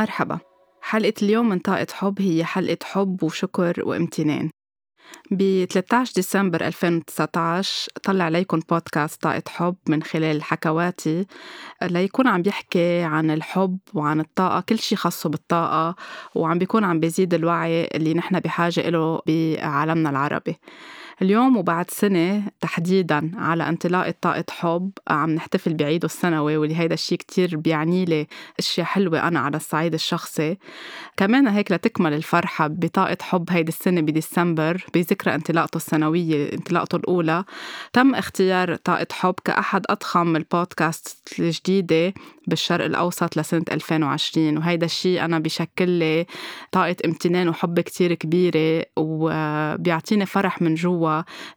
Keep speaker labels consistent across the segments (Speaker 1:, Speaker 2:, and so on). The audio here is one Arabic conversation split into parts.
Speaker 1: مرحبا. حلقة اليوم من طاقة حب هي حلقة حب وشكر وامتنان. ب 13 ديسمبر 2019 طلع عليكم بودكاست طاقة حب من خلال حكواتي ليكون عم بيحكي عن الحب وعن الطاقة كل شي خاصه بالطاقة وعم بيكون عم بيزيد الوعي اللي نحن بحاجة له بعالمنا العربي. اليوم وبعد سنة تحديدا على انطلاقة طاقة حب عم نحتفل بعيده السنوي واللي هيدا الشيء كتير بيعني لي أشياء حلوة أنا على الصعيد الشخصي. كمان هيك لتكمل الفرحة بطاقة حب هيدي السنة بديسمبر بذكرى انطلاقته السنوية انطلاقته الأولى تم اختيار طاقة حب كأحد أضخم البودكاست الجديدة بالشرق الأوسط لسنة 2020 وهيدا الشيء أنا بشكل لي طاقة امتنان وحب كتير كبيرة وبيعطيني فرح من جوا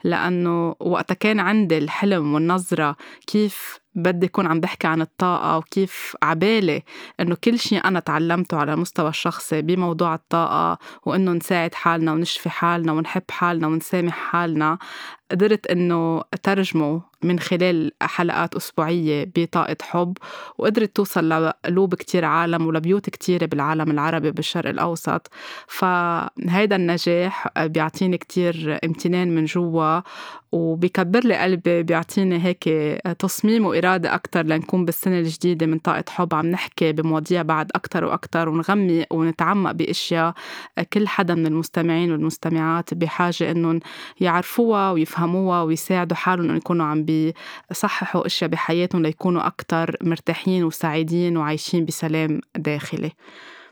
Speaker 1: لأنه وقتها كان عندي الحلم والنظرة كيف بدي أكون عم بحكي عن الطاقة وكيف عبالي إنه كل شيء أنا تعلمته على المستوى الشخصي بموضوع الطاقة وإنه نساعد حالنا ونشفي حالنا ونحب حالنا ونسامح حالنا قدرت إنه أترجمه من خلال حلقات أسبوعية بطاقة حب وقدرت توصل لقلوب كتير عالم ولبيوت كتيرة بالعالم العربي بالشرق الأوسط. فهيدا النجاح بيعطيني كتير امتنان من جوا وبيكبر لي قلبي بيعطيني هيك تصميم وإرادة أكتر لنكون بالسنة الجديدة من طاقة حب. عم نحكي بمواضيع بعد أكتر وأكتر ونغمي ونتعمق بأشياء كل حدا من المستمعين والمستمعات بحاجة إنهم يعرفوها ويفهموها. ويساعدوا حالهم إنهم يكونوا عم بيصححوا أشياء بحياتهم ليكونوا أكتر مرتاحين وسعيدين وعايشين بسلام داخلي.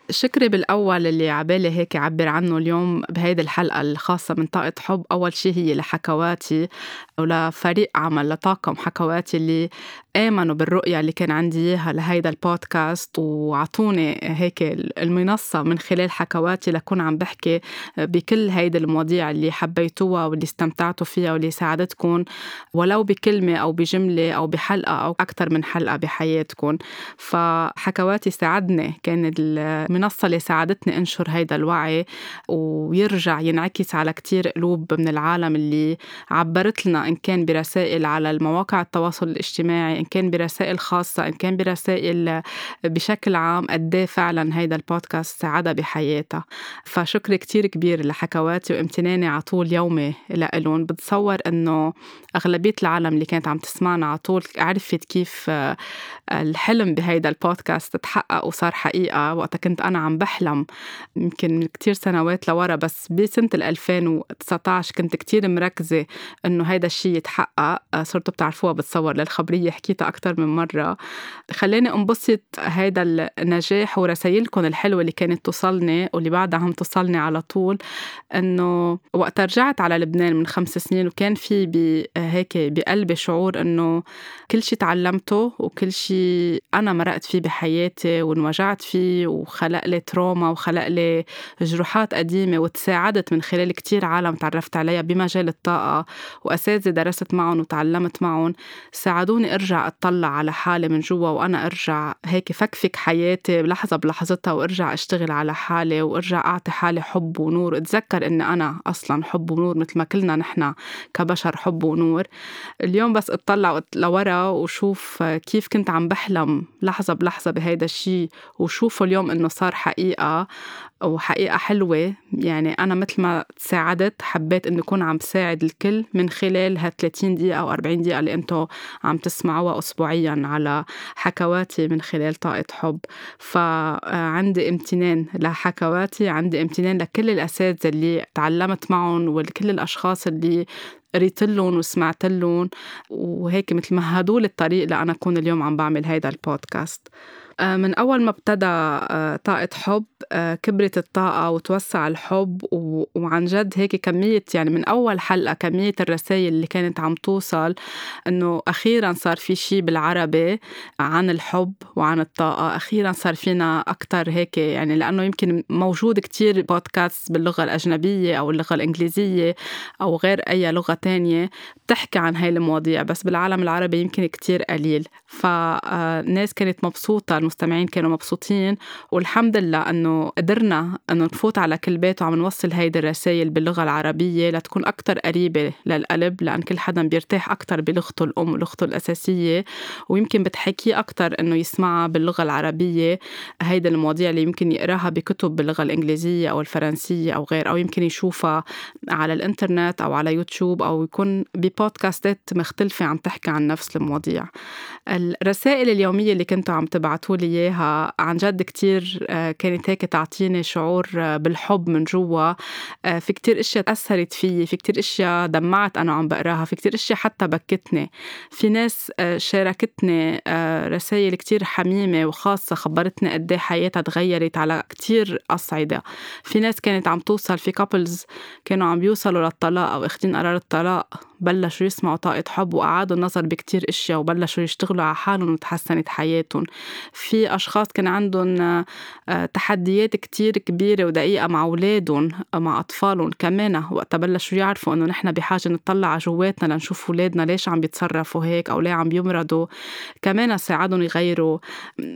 Speaker 1: شكري بالأول اللي عبالي هيك عبر عنه اليوم بهيدي الحلقة الخاصة من طاقة حب. أول شي هي لحكواتي ولفريق عمل لطاقم حكواتي اللي آمنوا بالرؤية اللي كان عندي إياها لهيدا البودكاست وعطوني هيك المنصة من خلال حكواتي لكون عم بحكي بكل هيدي المواضيع اللي حبيتوها واللي استمتعتوا فيها واللي ساعدتكم ولو بكلمة أو بجملة أو بحلقة أو أكثر من حلقة بحياتكم. فحكواتي ساعدني كان المنصة اللي ساعدتني أنشر هيدا الوعي ويرجع ينعكس على كتير قلوب من العالم اللي عبرت لنا إن كان برسائل على المواقع التواصل الاجتماعي إن كان برسائل خاصة إن كان برسائل بشكل عام قد إيه فعلا هيدا البودكاست ساعدها بحياتها. فشكر كتير كبير لحكواتي وامتناني على طول يومي لإلهم. بتصور إنه أغلبية العالم اللي كانت عم تسمعنا على طول عرفت كيف الحلم بهيدا البودكاست تحقق وصار حقيقة. وقتها كنت أنا عم بحلم يمكن كتير سنوات لورا بس بسنة 2019 كنت كتير مركزة إنه هيدا الشيء يتحقق. صرتوا بتعرفوها بتصور للخبرية حكيتها أكتر من مرة. خلاني أنبسط هيدا النجاح ورسايلكم الحلوة اللي كانت توصلني واللي بعدها عم توصلني على طول إنه وقت رجعت على لبنان من خمس سنين وكان في هيك بقلبي شعور إنه كل شيء تعلمته وكل شيء أنا مرقت فيه بحياتي وانوجعت فيه وخلق لي تروما وخلق لي جروحات قديمة وتساعدت من خلال كتير عالم تعرفت عليها بمجال الطاقة. وأساتذة درست معهم وتعلمت معهم ساعدوني أرجع أطلع على حالي من جوا وأنا أرجع هيك فكفك حياتي لحظة بلحظتها وأرجع أشتغل على حالي وأرجع أعطي حالي حب ونور. أتذكر إني أنا أصلا حب ونور مثل ما كلنا نحن كبشر حب ونور. اليوم بس أطلع لورا وشوف كيف كنت عم بحلم لحظة بلحظة بهيدا الشيء وشوفه اليوم إنه صار حقيقة وحقيقة حلوة. يعني أنا مثل ما تساعدت حبيت إنه أكون عم بساعد الكل من خلال ها 30 دقيقة أو 40 دقيقة اللي أنتم عم تسمعوها. أسبوعيا على حكواتي من خلال طاقة حب. فعندي امتنان لحكواتي عندي امتنان لكل الأساتذة اللي تعلمت معهم وكل الأشخاص اللي قريت لهم وسمعت لهم. وهيك مثل ما هدول الطريق لأنا أكون اليوم عم بعمل هيدا البودكاست. آه، من أول ما ابتدى آه، طاقة حب آه، كبرت الطاقة وتوسع الحب وعن جد هيك كمية يعني من أول حلقة كمية الرسائل اللي كانت عم توصل إنه أخيرا صار في شي بالعربي عن الحب وعن الطاقة أخيرا صار فينا أكتر هيك يعني لأنه يمكن موجود كتير بودكاست باللغة الأجنبية أو اللغة الإنجليزية أو غير أي لغة تانية بتحكي عن هاي المواضيع بس بالعالم العربي يمكن كتير قليل. فالناس كانت مبسوطة المستمعين كانوا مبسوطين والحمد لله إنه قدرنا إنه نفوت على كل بيت وعم نوصل هيدي الرسائل باللغة العربية لتكون أكثر قريبة للقلب لأن كل حدا بيرتاح أكثر بلغته الأم ولغته الأساسية. ويمكن بتحكيه أكثر إنه يسمعها باللغة العربية هيدي المواضيع اللي يمكن يقراها بكتب باللغة الإنجليزية أو الفرنسية أو غير أو يمكن يشوفها على الإنترنت أو على يوتيوب أو يكون ببودكاستات مختلفة عم تحكي عن نفس المواضيع. الرسائل اليومية اللي كنتوا عم تبعتوا لي إياها. عن جد كتير آه، كانت هيك تعطيني شعور آه، بالحب من جوا. آه، في كتير أشياء اثرت فيي في كتير أشياء دمعت أنا عم بقراها في كتير أشياء حتى بكتني. في ناس شاركتني رسائل كتير حميمة وخاصة خبرتني قد إيه حياتها تغيرت على كتير أصعدة. في ناس كانت عم توصل في كابلز كانوا عم بيوصلوا للطلاق أو اخذين قرار الطلاق بلشوا يسمعوا طاقة حب وأعادوا النظر بكتير إشياء وبلشوا يشتغلوا على حالهم وتحسنت حياتهم. في أشخاص كان عندهم آه، تحديات كتير كبيرة ودقيقة مع أولادهم مع أطفالهم كمان. وقت بلشوا يعرفوا إنه نحن بحاجة نطلع على جواتنا لنشوف أولادنا ليش عم بيتصرفوا هيك أو ليه عم بيمرضوا. كمان ساعدهم يغيروا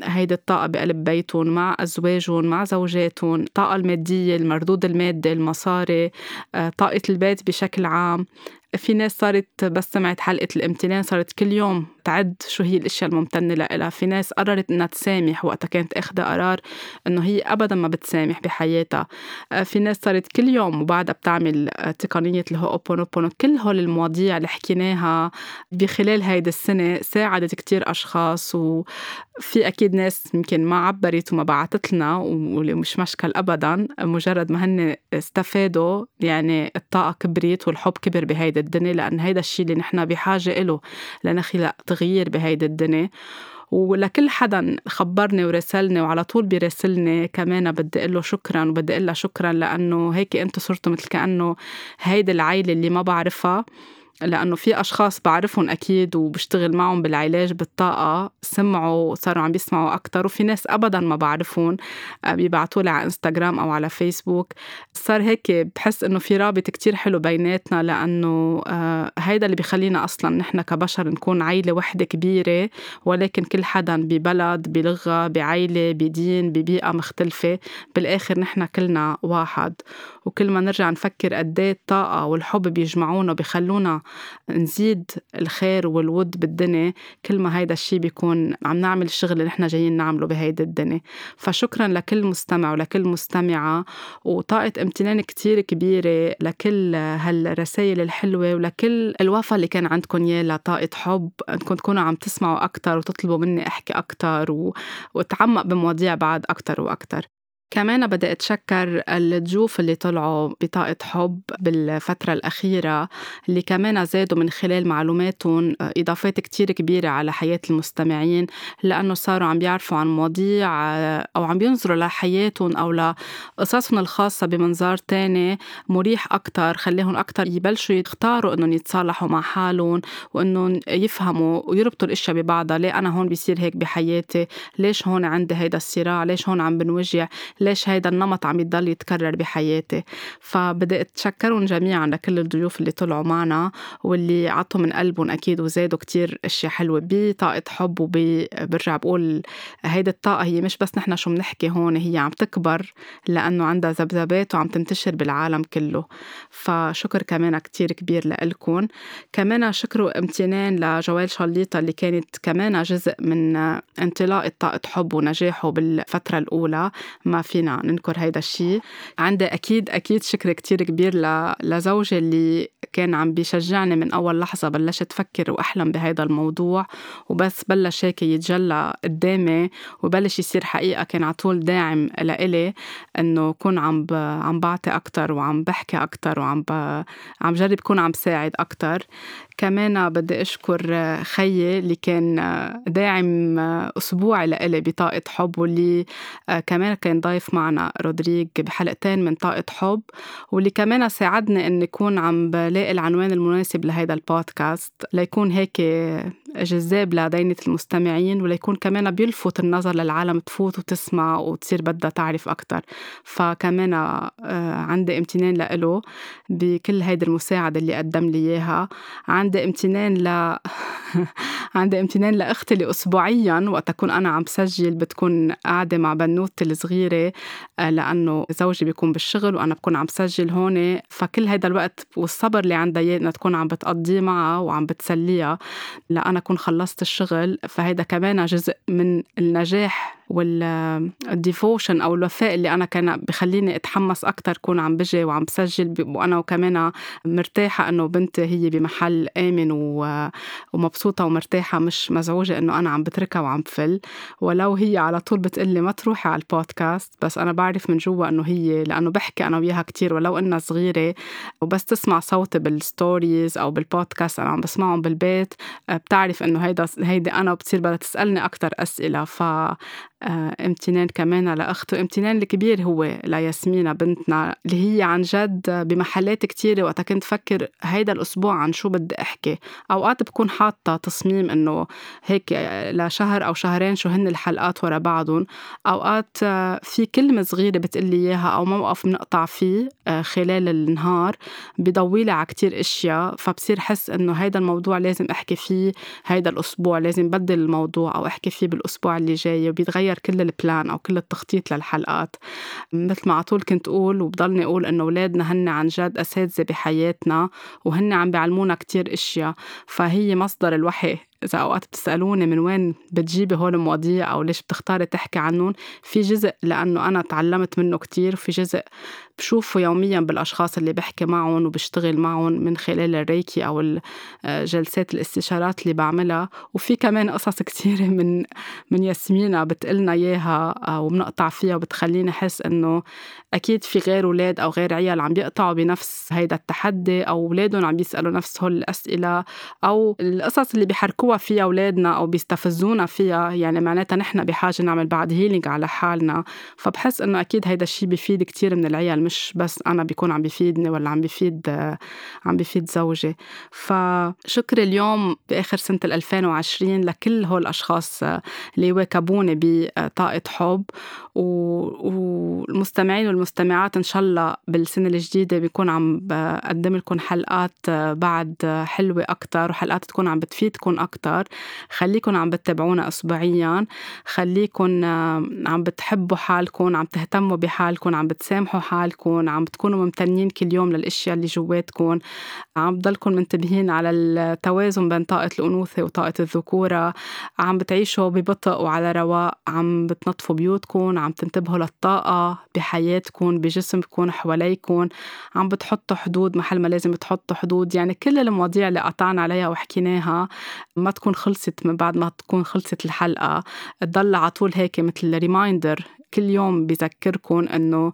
Speaker 1: هيدي الطاقة بقلب بيتهم مع أزواجهم مع زوجاتهم الطاقة المادية المردود المادي المصاري آه، طاقة البيت بشكل عام. في ناس صارت بس سمعت حلقة الامتنان صارت كل يوم تعد شو هي الأشياء الممتنة لها. في ناس قررت إنها تسامح وقتها كانت اخذة قرار إنه هي ابدا ما بتسامح بحياتها. آه، في ناس صارت كل يوم وبعدها بتعمل آه، تقنية الهوبونوبونو كل هول المواضيع اللي حكيناها بخلال هيدي السنة ساعدت كتير أشخاص وفي أكيد ناس يمكن ما عبرت وما بعتت لنا ومش مشكل ابدا مجرد ما هن استفادوا يعني الطاقة كبرت والحب كبر بهيدي الدنيا لأن هيدا الشيء اللي نحن بحاجة إله لنخلق تغيير بهيدي الدنيا. ولكل حدا خبرني وراسلني وعلى طول بيراسلني كمان بدي أقول له شكرا وبدي أقول شكرا لأنه هيك أنتم صرتوا مثل كأنه هيدي العائله اللي ما بعرفها. لأنه في أشخاص بعرفهم أكيد وبشتغل معهم بالعلاج بالطاقة سمعوا صاروا عم بيسمعوا أكتر وفي ناس أبدا ما بعرفهم آه، بيبعتوا لي على انستغرام أو على فيسبوك صار هيك بحس إنه في رابط كتير حلو بيناتنا لأنه آه، هيدا اللي بخلينا أصلا نحن كبشر نكون عيلة وحدة كبيرة ولكن كل حدا ببلد بلغة بعيلة بدين ببيئة مختلفة. بالآخر نحن كلنا واحد. وكل ما نرجع نفكر قد إيه الطاقة والحب بيجمعونا وبيخلونا نزيد الخير والود بالدنيا كل ما هيدا الشيء بيكون عم نعمل الشغل اللي نحن جايين نعمله بهيدي الدنيا. فشكرا لكل مستمع ولكل مستمعة وطاقة امتنان كتير كبيرة لكل هالرسائل الحلوة ولكل الوفا اللي كان عندكم إياه لطاقة حب. أنكم تكونوا عم تسمعوا أكتر وتطلبوا مني أحكي أكتر و... وأتعمق بمواضيع بعد أكتر وأكتر. كمان بدي أتشكر الضيوف اللي طلعوا بطاقة حب بالفترة الأخيرة اللي كمان زادوا من خلال معلوماتهم إضافات كتير كبيرة على حياة المستمعين لأنه صاروا عم بيعرفوا عن مواضيع أو عم بينظروا لحياتهم أو لقصصهم الخاصة بمنظار تاني مريح أكتر خليهم أكتر يبلشوا يختاروا إنهم يتصالحوا مع حالهم وإنهم يفهموا ويربطوا الأشياء ببعضها ليه أنا هون بيصير هيك بحياتي؟ ليش هون عندي هيدا الصراع؟ ليش هون عم بنوجع؟ ليش هيدا النمط عم يضل يتكرر بحياتي. فبدي أتشكرهم جميعا لكل الضيوف اللي طلعوا معنا واللي عطوا من قلبهم أكيد وزادوا كتير أشياء حلوة بطاقة حب وبرجع بقول هيدي الطاقة هي مش بس نحن شو بنحكي هون هي عم تكبر لأنه عندها ذبذبات وعم تنتشر بالعالم كله. فشكر كمان كتير كبير لإلكم كمان شكر وامتنان لجوال شليطة اللي كانت كمان جزء من انطلاقة طاقة حب ونجاحه بالفترة الأولى. ما فينا ننكر هيدا الشيء عندي أكيد أكيد شكر كتير كبير لزوجي اللي كان عم بيشجعني من أول لحظة بلشت فكر وأحلم بهيدا الموضوع. وبس بلش هيك يتجلى قدامي وبلش يصير حقيقة كان على طول داعم لإلي إنه كون عم عم بعطي أكتر وعم بحكي أكتر وعم ب... عم جرب كون عم ساعد أكتر. كمان بدي أشكر خيي اللي كان داعم أسبوعي لإلي بطاقة حب واللي كمان كان ضايف معنا رودريج بحلقتين من طاقة حب واللي كمان ساعدني إني أكون عم بلاقي العنوان المناسب لهيدا البودكاست. ليكون هيك جذاب لدينة المستمعين وليكون كمان بيلفت النظر للعالم تفوت وتسمع وتصير بدها تعرف أكتر. فكمان آه، عندي امتنان لإله بكل هيدي المساعدة اللي قدم لي إياها. عندي امتنان ل عندي امتنان لأختي اللي اسبوعيا وقت أكون أنا عم بسجل بتكون قاعدة مع بنوتي الصغيرة آه، لأنه زوجي بيكون بالشغل وأنا بكون عم بسجل هون. فكل هيدا الوقت والصبر اللي عندها إنها تكون عم بتقضيه معها وعم بتسليها. لأنا أكون خلصت الشغل فهيدا كمان جزء من النجاح والديفوشن أو الوفاء اللي أنا كان بخليني أتحمس أكثر كون عم بجي وعم بسجل وأنا وكمان مرتاحة إنه بنتي هي بمحل آمن ومبسوطة ومرتاحة مش مزعوجة إنه أنا عم بتركها وعم بفل ولو هي على طول بتقلي ما تروحي على البودكاست بس أنا بعرف من جوا إنه هي لأنه بحكي أنا وياها كتير ولو إنها صغيرة وبس تسمع صوتي بال stories أو بالبودكاست أنا عم بسمعهم بالبيت بتعرف إنه هيدا هيدي أنا وبتصير بدها تسألني أكثر أسئلة. ف امتنان كمان لأخته امتنان الكبير هو لياسمينة بنتنا اللي هي عن جد بمحلات كتيرة وقتها كنت فكر هيدا الأسبوع عن شو بدي أحكي. أوقات بكون حاطة تصميم إنه هيك لشهر أو شهرين شو هن الحلقات ورا بعضهم. أوقات آه، في كلمة صغيرة بتقلي إياها أو موقف بنقطع فيه آه، خلال النهار بضويلي على كتير أشياء. فبصير حس إنه هيدا الموضوع لازم أحكي فيه هيدا الأسبوع لازم بدل الموضوع أو أحكي فيه بالأسبوع اللي جاي وبيتغير كل البلان أو كل التخطيط للحلقات. مثل ما على طول كنت أقول وبضلني أقول إنه أولادنا هن عن جد أساتذة بحياتنا وهن عم بيعلمونا كتير إشياء فهي مصدر الوحي إذا أوقات بتسألوني من وين بتجيبي هول المواضيع أو ليش بتختاري تحكي عنهم في جزء لأنه أنا تعلمت منه كتير وفي جزء بشوفه يوميا بالأشخاص اللي بحكي معهم وبشتغل معهم من خلال الريكي أو جلسات الاستشارات اللي بعملها. وفي كمان قصص كتيرة من من ياسمينة بتقلنا إياها وبنقطع فيها وبتخليني أحس إنه أكيد في غير أولاد أو غير عيال عم بيقطعوا بنفس هيدا التحدي أو أولادهم عم بيسألوا نفس هول الأسئلة أو القصص اللي بيحركوها فيها أولادنا أو بيستفزونا فيها يعني معناتها نحن بحاجة نعمل بعد healing على حالنا. فبحس إنه أكيد هيدا الشيء بيفيد كتير من العيال مش بس أنا بيكون عم بيفيدني ولا عم بيفيد عم بيفيد زوجي. فشكر اليوم بآخر سنة 2020 لكل هول الأشخاص اللي واكبوني بطاقة حب والمستمعين والمستمعات إن شاء الله بالسنة الجديدة بيكون عم بقدم لكم حلقات بعد حلوة أكتر وحلقات تكون عم بتفيدكم أكتر. خليكم عم بتتابعونا أسبوعيا. خليكم عم بتحبوا حالكم عم تهتموا بحالكم عم بتسامحوا حالكم عم بتكونوا ممتنين كل يوم للأشياء اللي جواتكم عم بضلكم منتبهين على التوازن بين طاقة الأنوثة وطاقة الذكورة. عم بتعيشوا ببطء وعلى رواق عم بتنظفوا بيوتكم عم تنتبهوا للطاقة بحياتكم بجسمكم حواليكم عم بتحطوا حدود محل ما لازم تحطوا حدود. يعني كل المواضيع اللي قطعنا عليها وحكيناها ما تكون خلصت من بعد ما تكون خلصت الحلقة. تضل على طول هيك مثل ريمايندر كل يوم بذكركم إنه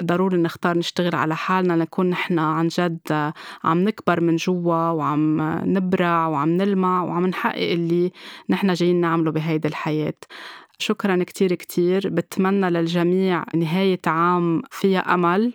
Speaker 1: ضروري نختار نشتغل على حالنا لنكون نحن عن جد عم نكبر من جوا وعم نبرع وعم نلمع وعم نحقق اللي نحن جايين نعمله بهيدي الحياة. شكرا كتير كتير. بتمنى للجميع نهاية عام فيها أمل.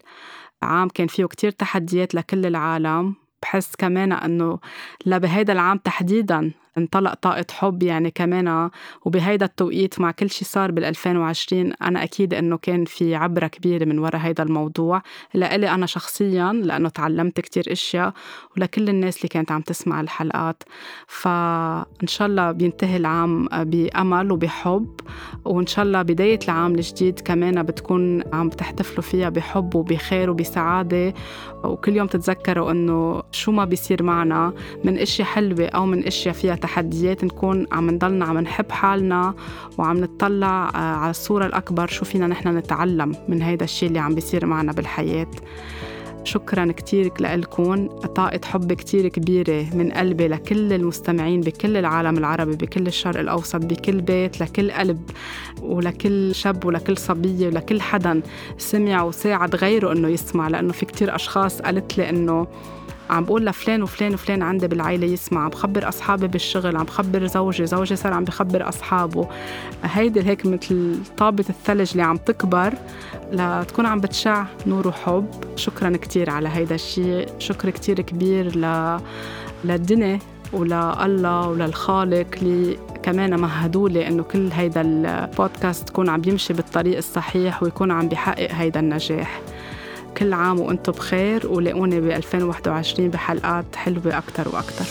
Speaker 1: عام كان فيه كتير تحديات لكل العالم. بحس كمان إنه لبهيدا العام تحديدا انطلق طاقة حب يعني كمان وبهيدا التوقيت مع كل شيء صار بال 2020 أنا أكيد إنه كان في عبرة كبيرة من وراء هيدا الموضوع. لإلي أنا شخصيا لأنه تعلمت كتير أشياء ولكل الناس اللي كانت عم تسمع الحلقات. فإن شاء الله بينتهي العام بأمل وبحب وإن شاء الله بداية العام الجديد كمان بتكون عم تحتفلوا فيها بحب وبخير وبسعادة. وكل يوم تتذكروا إنه شو ما بيصير معنا من أشياء حلوة أو من أشياء فيها تحديات نكون عم نضلنا عم نحب حالنا وعم نطلع آه، على الصورة الأكبر شو فينا نحن نتعلم من هيدا الشيء اللي عم بيصير معنا بالحياة. شكرا كتير لكم طاقة حب كتير كبيرة من قلبي لكل المستمعين بكل العالم العربي بكل الشرق الأوسط بكل بيت لكل قلب ولكل شاب ولكل صبية ولكل حدا سمع وساعد غيره إنه يسمع لأنه في كتير أشخاص قالت لي إنه عم بقول لفلان وفلان وفلان عندي بالعائله يسمع عم بخبر أصحابي بالشغل عم بخبر زوجي زوجي صار عم بخبر أصحابه. هيدي هيك مثل طابة الثلج اللي عم تكبر لتكون عم بتشع نور وحب. شكرا كتير على هيدا الشيء شكر كتير كبير ل... للدنيا ولله وللخالق اللي كمان مهدوا لي إنه كل هيدا البودكاست تكون عم يمشي بالطريق الصحيح ويكون عم بيحقق هيدا النجاح. كل عام وأنتم بخير ولاقوني ب 2021 بحلقات حلوة أكتر وأكتر.